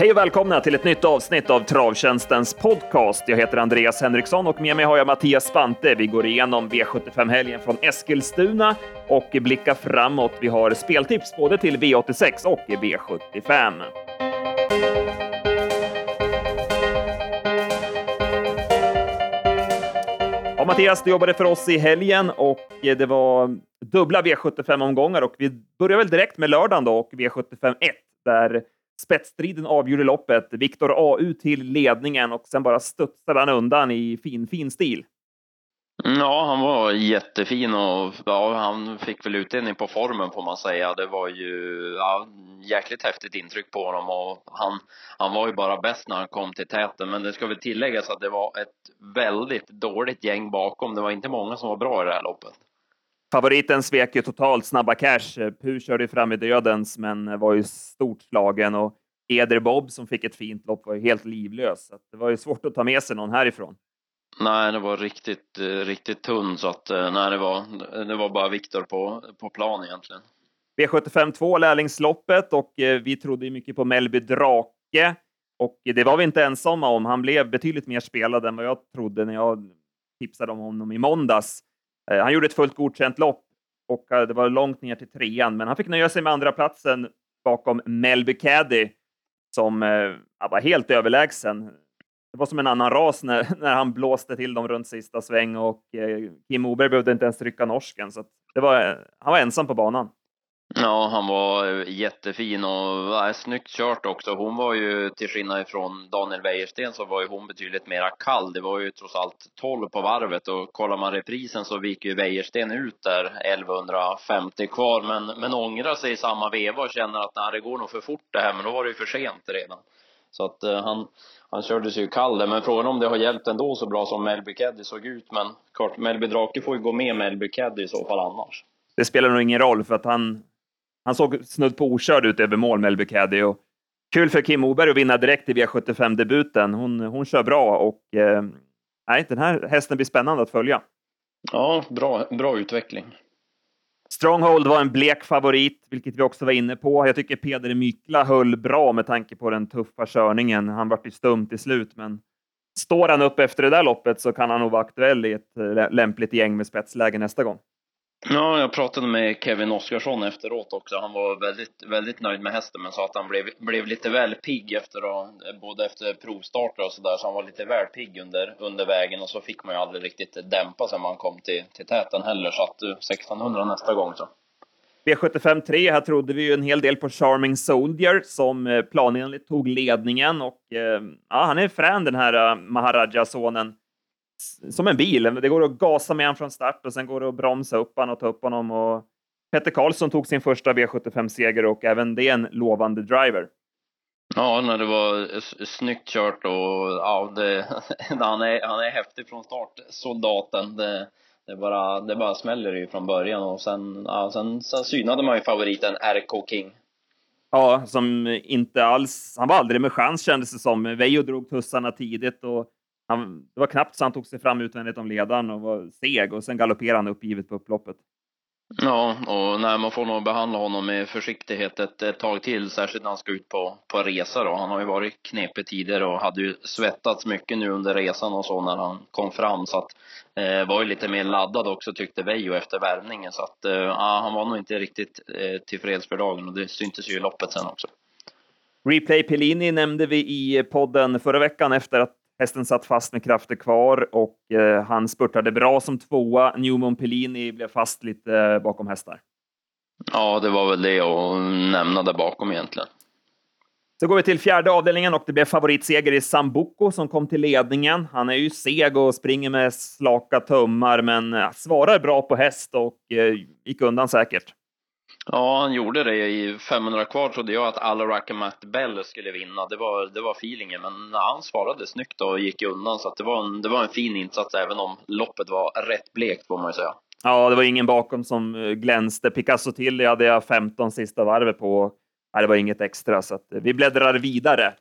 Hej och välkomna till ett nytt avsnitt av Travtjänstens podcast. Jag heter Andreas Henriksson och med mig har jag Mattias Spante. Vi går igenom V75-helgen från Eskilstuna och blickar framåt. Vi har speltips både till V86 och V75. Mattias, du jobbade för oss i helgen och det var dubbla V75-omgångar och vi börjar väl direkt med lördagen då och V75 1 där spetsstriden avgjorde loppet. Viktor AU till ledningen och sen bara studsade han undan i fin, fin stil. Mm, ja, han var jättefin och ja, han fick väl utdelning på formen får man säga. Det var ju ja, jäkligt häftigt intryck på honom och han, han var ju bara bäst när han kom till täten. Men det ska väl tilläggas att det var ett väldigt dåligt gäng bakom. Det var inte många som var bra i det här loppet. Favoriten svek ju totalt Snabba Cash. Pu körde fram i dödens, men var ju stort slagen och Eder Bob som fick ett fint lopp var ju helt livlös. Så det var ju svårt att ta med sig någon härifrån. Nej, det var riktigt, eh, riktigt tunn så att eh, nej, det var, det var bara Viktor på, på plan egentligen. V75 2 lärlingsloppet och eh, vi trodde ju mycket på Melby Drake och det var vi inte ensamma om. Han blev betydligt mer spelad än vad jag trodde när jag tipsade om honom i måndags. Han gjorde ett fullt godkänt lopp och det var långt ner till trean, men han fick nöja sig med andra platsen bakom Melby Caddy som var helt överlägsen. Det var som en annan ras när, när han blåste till dem runt sista sväng och eh, Kim Oberg behövde inte ens trycka norsken. Så det var, eh, han var ensam på banan. Ja, han var eh, jättefin och ja, snyggt kört också. Hon var ju, till skillnad ifrån Daniel Wäjersten, så var ju hon betydligt mera kall. Det var ju trots allt 12 på varvet och kollar man reprisen så gick ju Wäjersten ut där 1150 kvar. Men, men ångrar sig i samma veva och känner att nej, det går nog för fort det här, men då var det ju för sent redan. Så att uh, han, han körde sig ju kall där. Men frågan om det har hjälpt ändå så bra som Melby Caddy såg ut. Men klart, Melby Drake får ju gå med Melby Caddy i så fall annars. Det spelar nog ingen roll för att han, han såg snudd på okörd ut över mål, Melby Caddy. Och kul för Kim Oberg att vinna direkt i V75-debuten. Hon, hon kör bra och eh, nej, den här hästen blir spännande att följa. Ja, bra, bra utveckling. Stronghold var en blek favorit, vilket vi också var inne på. Jag tycker Peder Mykla höll bra med tanke på den tuffa körningen. Han vart ju stum till slut, men står han upp efter det där loppet så kan han nog vara aktuell i ett eh, lämpligt gäng med spetsläge nästa gång. Ja, jag pratade med Kevin Oskarsson efteråt också. Han var väldigt, väldigt nöjd med hästen, men sa att han blev, blev lite väl pigg efter att, både efter provstarter och sådär, så han var lite väl pigg under, under vägen och så fick man ju aldrig riktigt dämpa sig när man kom till, till täten heller, så att eh, du, 1600 nästa gång så. V75 3, här trodde vi ju en hel del på Charming Soldier som eh, planenligt tog ledningen och eh, ja, han är frän den här Maharaja-sonen som en bil. Det går att gasa med honom från start och sen går det att bromsa upp honom och ta upp honom. Och Petter Karlsson tog sin första V75-seger och även det är en lovande driver. Ja, när det var snyggt kört och ja, det, han, är, han är häftig från start, soldaten. Det, det, bara, det bara smäller ju från början och sen, ja, sen, sen synade man ju favoriten RK King. Ja, som inte alls, han var aldrig med chans kändes det som. Veijo drog tussarna tidigt och han, det var knappt så han tog sig fram utvändigt om ledaren och var seg och sen galopperade han uppgivet på upploppet. Ja, och nej, man får nog behandla honom med försiktighet ett, ett tag till, särskilt när han ska ut på, på resa då. Han har ju varit knepig tidigare och hade ju svettats mycket nu under resan och så när han kom fram så att eh, var ju lite mer laddad också tyckte Veijo efter värmningen så att eh, han var nog inte riktigt eh, tillfreds för dagen och det syntes ju i loppet sen också. Replay Pellini nämnde vi i podden förra veckan efter att Hästen satt fast med krafter kvar och eh, han spurtade bra som tvåa. Newman Pellini blev fast lite eh, bakom hästar. Ja, det var väl det att nämna där bakom egentligen. Så går vi till fjärde avdelningen och det blev favoritseger i Sambuco som kom till ledningen. Han är ju seg och springer med slaka tummar, men eh, svarar bra på häst och eh, gick undan säkert. Ja, han gjorde det. I 500 kvar trodde jag att Alarak Matt Bell skulle vinna. Det var, det var feelingen, men han svarade snyggt och gick undan. Så det, var en, det var en fin insats, även om loppet var rätt blekt får man ju säga. Ja, det var ingen bakom som eh, glänste. Picasso till hade jag 15 sista varvet på. Nej, det var inget extra, så eh, vi bläddrar vidare.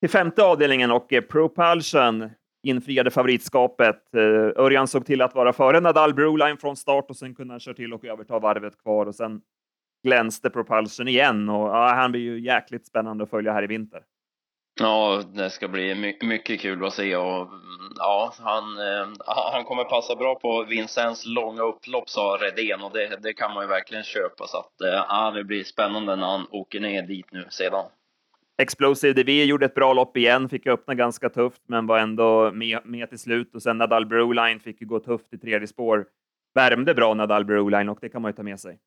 Till femte avdelningen och eh, Propulsion infriade favoritskapet. Eh, Örjan såg till att vara före Nadal Broline från start och sen kunde han köra till och överta varvet kvar och sen glänste Propulsion igen och ja, han blir ju jäkligt spännande att följa här i vinter. Ja, det ska bli my mycket kul att se och mm, ja, han, eh, han kommer passa bra på Vincents långa upplopp sa Redén och det, det kan man ju verkligen köpa så att eh, ja, det blir spännande när han åker ner dit nu sedan. Explosive DV gjorde ett bra lopp igen, fick öppna ganska tufft, men var ändå med, med till slut. Och sen Nadal Broline fick gå tufft i tredje spår. Värmde bra Nadal Broline och det kan man ju ta med sig.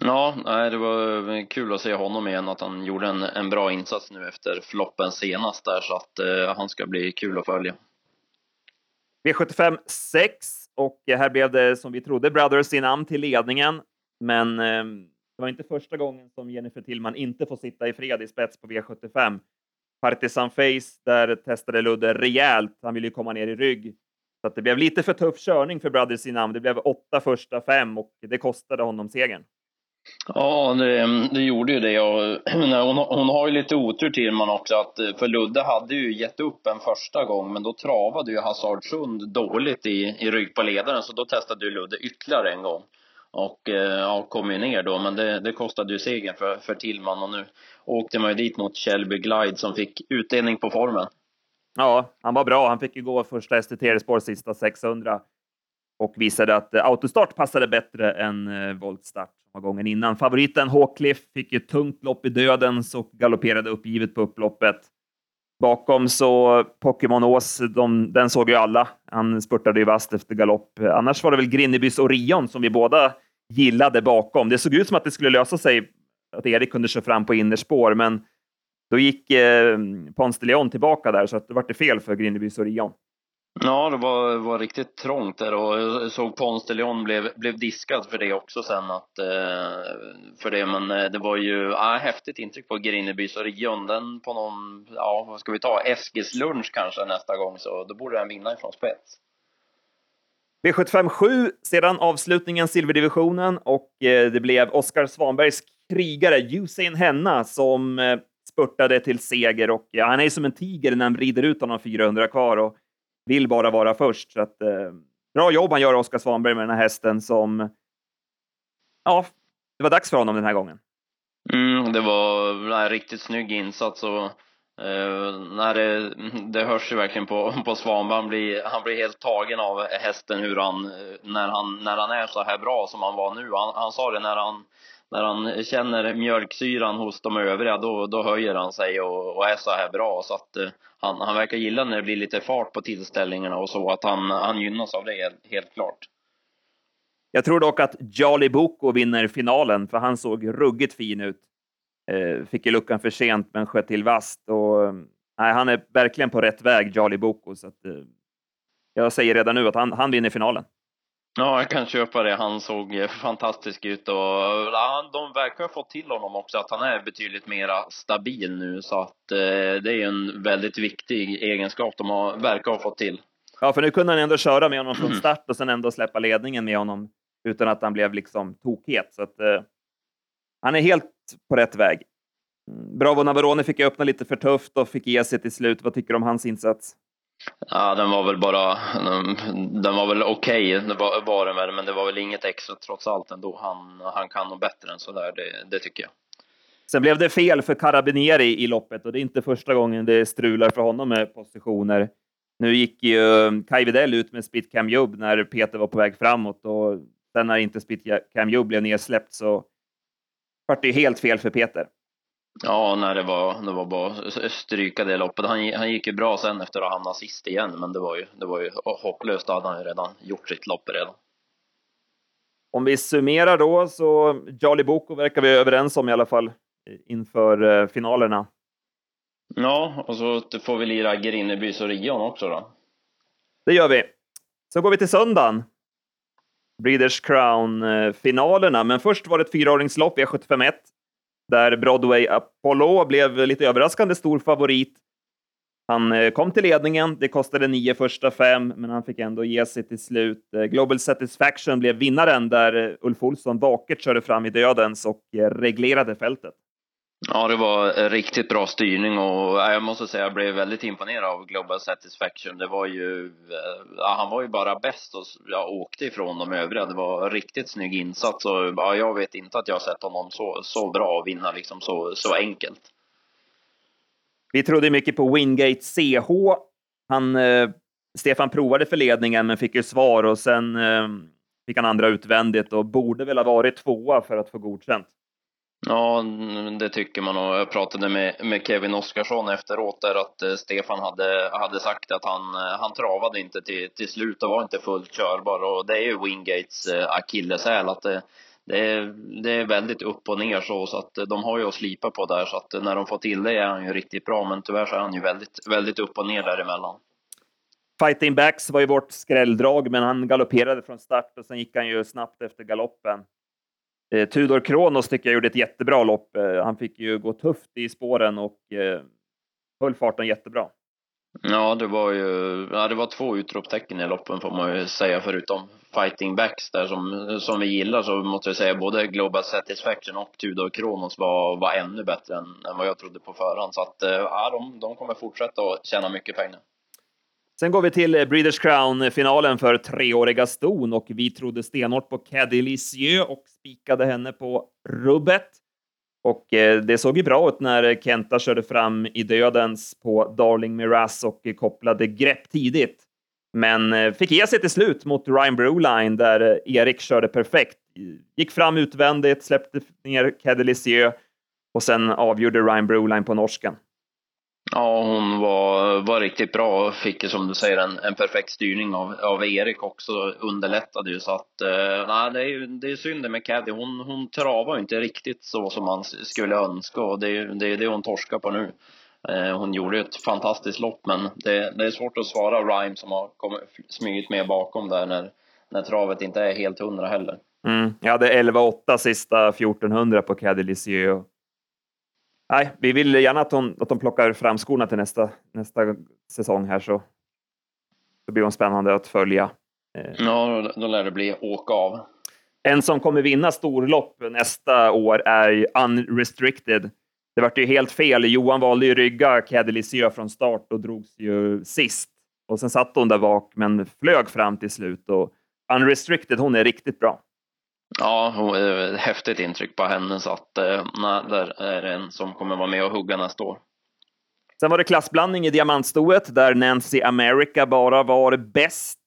Ja, det var kul att se honom igen, att han gjorde en, en bra insats nu efter floppen senast där, så att eh, han ska bli kul att följa. V75 6 och här blev det som vi trodde Brothers i namn till ledningen, men eh, det var inte första gången som Jennifer Tillman inte får sitta i fred i spets på V75. Partisan Face, där testade Ludde rejält. Han ville ju komma ner i rygg. Så att det blev lite för tuff körning för Brothers i. Det blev åtta första fem och det kostade honom segern. Ja, det, det, gjorde ju det. Och, hon, hon har ju lite otur Tillman också. Att, eh, för Ludde hade ju gett upp en första gång, men då travade ju Hazard Sund dåligt i, i rygg på ledaren. Så då testade ju Ludde ytterligare en gång. Och eh, ja, kom ju ner då, men det, det kostade ju segern för, för Tillman. Och nu åkte man ju dit mot Shelby Glide som fick utdelning på formen. Ja, han var bra. Han fick ju gå första STT-spår sista 600 och visade att eh, autostart passade bättre än eh, voltstart gången innan. Favoriten Håkliff fick ett tungt lopp i dödens och galopperade uppgivet på upploppet. Bakom så Pokémon Ås, de, den såg ju alla. Han spurtade ju vast efter galopp. Annars var det väl Grinnebys Orion som vi båda gillade bakom. Det såg ut som att det skulle lösa sig, att Erik kunde köra fram på innerspår, men då gick eh, Pons de Leon tillbaka där, så att det var det fel för Grinnebys Orion. Ja, det var, var riktigt trångt där och jag såg Pons de Leon blev, blev diskad för det också sen att, eh, för det, men eh, det var ju, ja, häftigt intryck på Grinnebys och Rion. Den på någon, ja, vad ska vi ta, Eskils lunch kanske nästa gång, så då borde den vinna ifrån spets. V75 7, sedan avslutningen silverdivisionen och eh, det blev Oskar Svanbergs krigare Usain Henna som eh, spurtade till seger och ja, han är som en tiger när han rider ut honom 400 kvar och vill bara vara först. Så att, eh, bra jobb han gör, Oskar Svanberg, med den här hästen som... Ja, det var dags för honom den här gången. Mm, det var en riktigt snygg insats och Uh, när det, det hörs ju verkligen på, på Svanberg. Han blir, han blir helt tagen av hästen hur han, när han, när han är så här bra som han var nu. Han, han sa det när han när han känner mjölksyran hos de övriga, då, då höjer han sig och, och är så här bra. Så att uh, han, han verkar gilla när det blir lite fart på tillställningarna och så, att han, han gynnas av det helt, helt klart. Jag tror dock att Jolly Boko vinner finalen, för han såg ruggigt fin ut. Eh, fick ju luckan för sent, men sköt till vast. Och, nej, han är verkligen på rätt väg, Jolly Boko. Så att, eh, jag säger redan nu att han, han vinner finalen. Ja, jag kan köpa det. Han såg fantastisk ut och ja, de verkar ha fått till honom också, att han är betydligt mera stabil nu. Så att eh, det är en väldigt viktig egenskap de har, verkar ha fått till. Ja, för nu kunde han ändå köra med honom från start och sen ändå släppa ledningen med honom utan att han blev liksom tokhet. Så att, eh, han är helt på rätt väg. Mm, Bravo Navarone fick öppna lite för tufft och fick ge sig till slut. Vad tycker du om hans insats? Ja, den var väl bara, den var väl okej, okay, det var, var den väl, men det var väl inget extra trots allt ändå. Han, han kan nog bättre än så där, det, det tycker jag. Sen blev det fel för Carabinieri i loppet och det är inte första gången det strular för honom med positioner. Nu gick ju Kai Widell ut med Spit Cam Jubb när Peter var på väg framåt och sen när inte Spit Cam Jubb blev nedsläppt så var det helt fel för Peter. Ja, nej, det var, det var bara att stryka det loppet. Han, han gick ju bra sen efter att ha hamnat sist igen, men det var ju, det var ju hopplöst. Då hade han ju redan gjort sitt lopp redan. Om vi summerar då, så Jolly Boko verkar vi överens om i alla fall inför eh, finalerna. Ja, och så får vi lira Grinnebys och Rion också då. Det gör vi. Så går vi till söndagen. Breeders Crown-finalerna, eh, men först var det ett fyraåringslopp, V751 där Broadway Apollo blev lite överraskande stor favorit. Han eh, kom till ledningen. Det kostade nio första fem, men han fick ändå ge sig till slut. Eh, Global Satisfaction blev vinnaren där Ulf Olsson vackert körde fram i dödens och reglerade fältet. Ja, det var riktigt bra styrning och jag måste säga jag blev väldigt imponerad av Global Satisfaction. Det var ju, eh, ja, han var ju bara bäst och jag åkte ifrån de övriga. Det var riktigt snygg insats och ja, jag vet inte att jag har sett honom så, så bra och vinna liksom så, så enkelt. Vi trodde mycket på Wingate CH. Han, eh, Stefan provade för ledningen men fick ju svar och sen eh, fick han andra utvändigt och borde väl ha varit tvåa för att få godkänt. Ja, det tycker man och jag pratade med, med Kevin Oskarsson efteråt där att eh, Stefan hade, hade sagt att han, eh, han travade inte till, till slut och var inte fullt körbar och det är ju Wingates eh, akilleshäl att det, det, är, det är väldigt upp och ner så, så att eh, de har ju att slipa på där så att eh, när de får till det är han ju riktigt bra men tyvärr så är han ju väldigt, väldigt upp och ner däremellan. Fighting Backs var ju vårt skrälldrag, men han galopperade från start och sen gick han ju snabbt efter galoppen. Eh, Tudor Kronos tycker jag gjorde ett jättebra lopp. Eh, han fick ju gå tufft i spåren och eh, höll farten jättebra. Ja, det var ju ja, det var två utropstecken i loppen får man ju säga, förutom fighting backs där som, som vi gillar så måste jag säga både Global Satisfaction och Tudor Kronos var, var ännu bättre än, än vad jag trodde på förhand. Så att eh, ja, de, de kommer fortsätta att tjäna mycket pengar. Sen går vi till eh, Breeders Crown-finalen för treåriga ston och vi trodde stenhårt på Caddy Lisieux och spikade henne på rubbet. Och eh, det såg ju bra ut när Kenta körde fram i dödens på Darling Miraz och kopplade grepp tidigt. Men eh, fick ge sig till slut mot Ryan Broline där Erik körde perfekt. Gick fram utvändigt, släppte ner Caddy Lisieux och sen avgjorde Ryan Broline på norsken. Ja, hon var, var riktigt bra och fick som du säger en, en perfekt styrning av, av Erik också underlättade ju så att eh, nej, det är ju det är synd med Caddy. Hon, hon travar inte riktigt så som man skulle önska och det är det, är det hon torskar på nu. Eh, hon gjorde ett fantastiskt lopp men det, det är svårt att svara Rhyme som har kommit, smugit med bakom där när, när travet inte är helt hundra heller. Mm. Jag hade 11-8 sista 1400 på Caddy Lisieux nej, vi vill gärna att de, att de plockar fram skorna till nästa, nästa säsong här så det blir de spännande att följa. Eh, ja, då lär det bli åka av. En som kommer vinna storlopp nästa år är Unrestricted. Det vart ju helt fel. Johan valde ju rygga Caddy från start och drogs ju sist. Och sen satt hon där bak, men flög fram till slut. Och Unrestricted, hon är riktigt bra. Ja, eh, häftigt intryck på henne så att eh, nej, där är en som kommer vara med och hugga nästa år. Sen var det klassblandning i diamantstoet där Nancy America bara var bäst.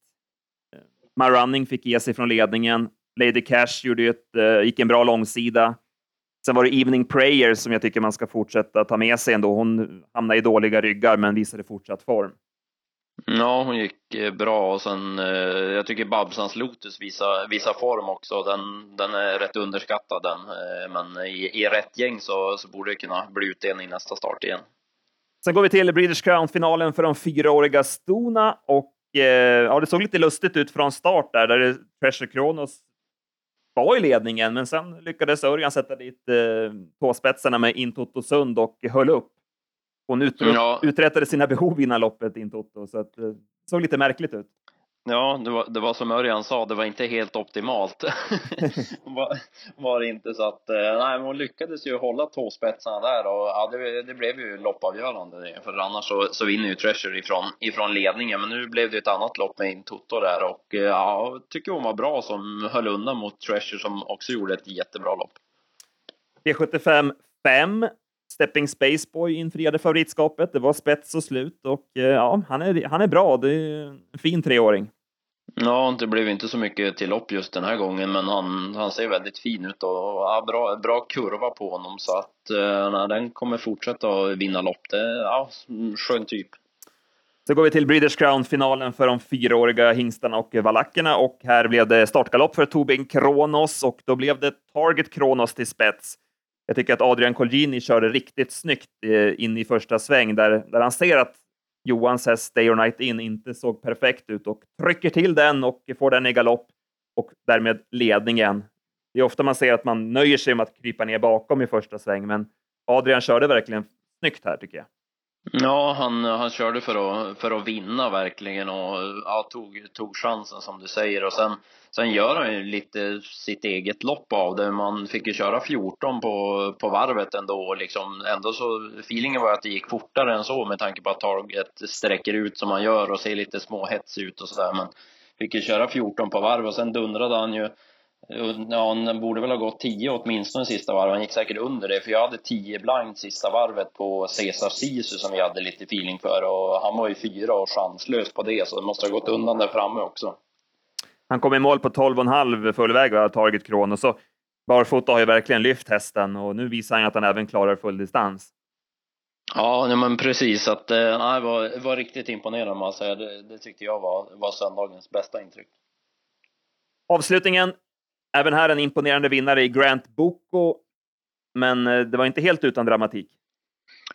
My Running fick ge sig från ledningen. Lady Cash gjorde ett, eh, gick en bra långsida. Sen var det Evening Prayer som jag tycker man ska fortsätta ta med sig ändå. Hon hamnade i dåliga ryggar men visade fortsatt form. Ja, hon gick eh, bra och sen eh, jag tycker Babsans Lotus visar, visar form också. Den, den är rätt underskattad den, eh, men i, i rätt gäng så, så borde det kunna bli utdelning nästa start igen. Sen går vi till British Crown-finalen för de fyraåriga stona och eh, ja, det såg lite lustigt ut från start där, där Pressure Kronos var i ledningen, men sen lyckades Örjan sätta dit eh, tåspetsarna med Intoto Sund och höll upp. Hon utr ja. uträttade sina behov innan loppet in Toto, så att, det eh, såg lite märkligt ut. Ja, det var, det var som Örjan sa, det var inte helt optimalt. var, var det inte så att, eh, nej, men hon lyckades ju hålla tåspetsarna där och ja, det, det blev ju loppavgörande för annars så, så vinner ju Treasure ifrån, ifrån ledningen. Men nu blev det ett annat lopp med in Toto där och eh, ja, tycker hon var bra som höll undan mot Treasure som också gjorde ett jättebra lopp. V75 5 Stepping Spaceboy infriade favoritskapet. Det var spets och slut och eh, ja, han är, han är bra. Det är en fin treåring. Ja, det blev inte så mycket till lopp just den här gången, men han, han ser väldigt fin ut och ja, bra, bra kurva på honom så att eh, den kommer fortsätta att vinna lopp. Det är ja, skön typ. Så går vi till Breeders Crown-finalen för de fyraåriga hingstarna och valackerna och här blev det startgalopp för Tobin Kronos och då blev det Target Kronos till spets. Jag tycker att Adrian Colgjini körde riktigt snyggt eh, in i första sväng där, där han ser att Johans häst Stay or Night In inte såg perfekt ut och trycker till den och får den i galopp och därmed ledningen. Det är ofta man ser att man nöjer sig med att krypa ner bakom i första sväng, men Adrian körde verkligen snyggt här tycker jag. Ja, han, han körde för att, för att vinna verkligen och ja, tog, tog chansen som du säger och sen, sen gör han ju lite sitt eget lopp av det. Man fick ju köra 14 på, på varvet ändå liksom. Ändå så, feelingen var att det gick fortare än så med tanke på att taget sträcker ut som han gör och ser lite småhets ut och sådär. Men fick ju köra 14 på varv och sen dundrade han ju Ja, han borde väl ha gått 10 åtminstone sista varvet. Han gick säkert under det, för jag hade 10 blankt sista varvet på Cesar Sisu som vi hade lite feeling för och han var ju fyra och chanslös på det, så det måste ha gått undan där framme också. Han kom i mål på 12,5 fullväg och har tagit Kronos. Så barfota har ju verkligen lyft hästen och nu visar han att han även klarar full distans. Ja, men precis. Att, eh, nej, det var, var riktigt imponerande. Det, det tyckte jag var, var söndagens bästa intryck. Avslutningen Även här en imponerande vinnare i Grant Boko, men eh, det var inte helt utan dramatik.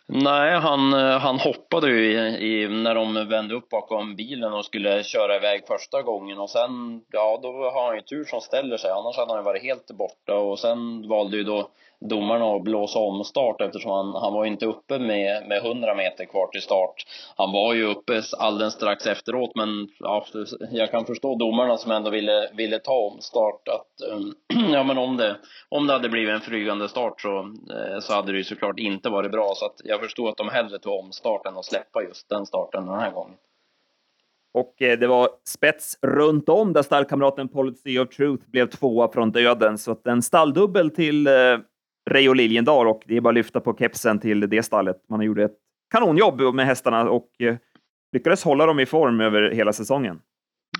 Nej, han, eh, han hoppade ju i, i, när de vände upp bakom bilen och skulle köra iväg första gången och sen, ja då har han ju tur som ställer sig, annars hade han ju varit helt borta och sen valde ju då domarna att blåsa om start eftersom han, han var inte uppe med, med 100 meter kvar till start. Han var ju uppe alldeles strax efteråt men ja, jag kan förstå domarna som ändå ville, ville ta om start att um, ja men om det, om det hade blivit en flygande start så, eh, så hade det ju såklart inte varit bra så att jag förstår att de hellre tog om starten och släppa just den starten den här gången. Och eh, det var spets runt om där stallkamraten Policy of Truth blev tvåa från döden, så att en stalldubbel till eh, Reijo Liljendal och det är bara att lyfta på kepsen till det stallet. Man gjorde ett kanonjobb med hästarna och eh, lyckades hålla dem i form över hela säsongen.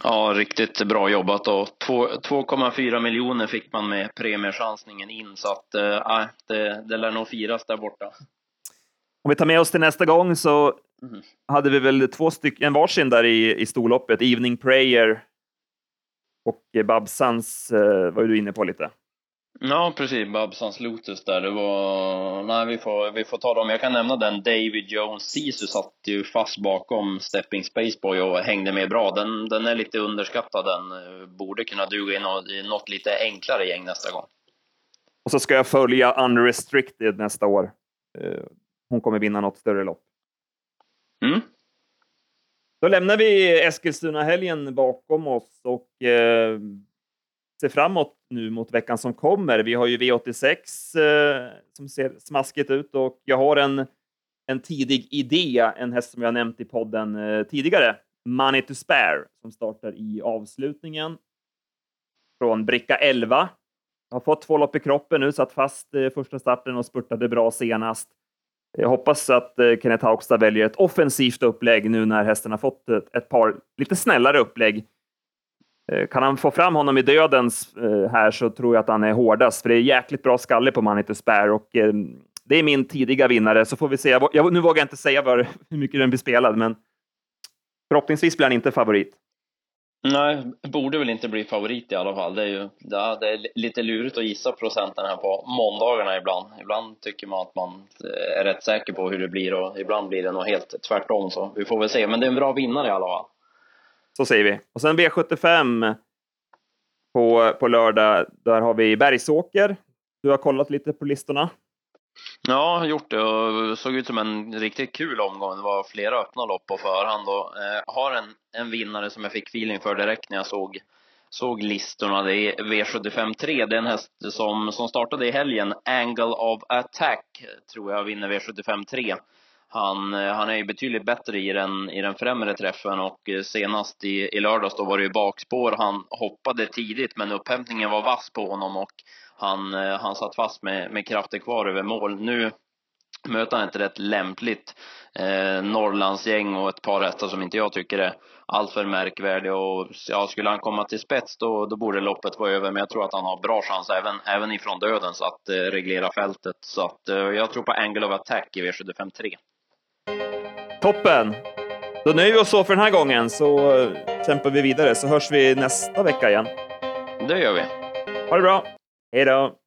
Ja, riktigt bra jobbat och 2,4 miljoner fick man med premiechansningen in så att äh, det, det lär nog firas där borta. Om vi tar med oss till nästa gång så mm. hade vi väl två stycken, en varsin där i, i storloppet, Evening Prayer och Babsans eh, var du inne på lite. Ja, precis. Babsans Lotus där. Det var... Nej, vi får, vi får ta dem. Jag kan nämna den. David Jones Sisu satt ju fast bakom Stepping Spaceboy och hängde med bra. Den, den är lite underskattad. Den eh, borde kunna duga i något, i något lite enklare gäng nästa gång. Och så ska jag följa Unrestricted nästa år. Eh, hon kommer vinna något större lopp. Mm. Då lämnar vi Eskilstuna-helgen bakom oss och eh, ser framåt nu mot veckan som kommer. Vi har ju V86 eh, som ser smaskigt ut och jag har en, en tidig idé, en häst som jag nämnt i podden eh, tidigare, Money to Spare, som startar i avslutningen från bricka 11. Jag har fått två lopp i kroppen nu, satt fast eh, första starten och spurtade bra senast. Jag hoppas att eh, Kenneth Haugstad väljer ett offensivt upplägg nu när hästen har fått ett, ett par lite snällare upplägg Eh, kan han få fram honom i dödens eh, här så tror jag att han är hårdast, för det är jäkligt bra skalle på man to spär och eh, det är min tidiga vinnare, så får vi se. Jag, nu vågar jag inte säga var, hur mycket den blir spelad, men förhoppningsvis blir han inte favorit. Nej, borde väl inte bli favorit i alla fall. Det är ju ja, det är lite lurigt att gissa procenten här på måndagarna ibland. Ibland tycker man att man är rätt säker på hur det blir och ibland blir det nog helt tvärtom. Så vi får väl se, men det är en bra vinnare i alla fall. Så säger vi. Och sen V75 på, på lördag. Där har vi Bergsåker. Du har kollat lite på listorna. Ja, jag har gjort det och det såg ut som en riktigt kul omgång. Det var flera öppna lopp på förhand och eh, har en, en vinnare som jag fick feeling för direkt när jag såg, såg listorna. Det är V75 3. Det är en häst som, som startade i helgen. Angle of Attack tror jag vinner V75 3. Han, eh, han är ju betydligt bättre i den, i den främre träffen och eh, senast i, i lördags då var det ju bakspår. Han hoppade tidigt men upphämtningen var vass på honom och han, eh, han satt fast med, med krafter kvar över mål. Nu möter han ett rätt lämpligt eh, Norrlandsgäng och ett par hästar som inte jag tycker är alltför märkvärdiga. Och, ja, skulle han komma till spets då, då borde loppet vara över, men jag tror att han har bra chans även, även ifrån döden så att eh, reglera fältet. Så att eh, jag tror på Angle of Attack i V753. Toppen! Då nöjer vi oss så för den här gången, så eh, kämpar vi vidare, så hörs vi nästa vecka igen. Det gör vi. Ha det bra! Hej då!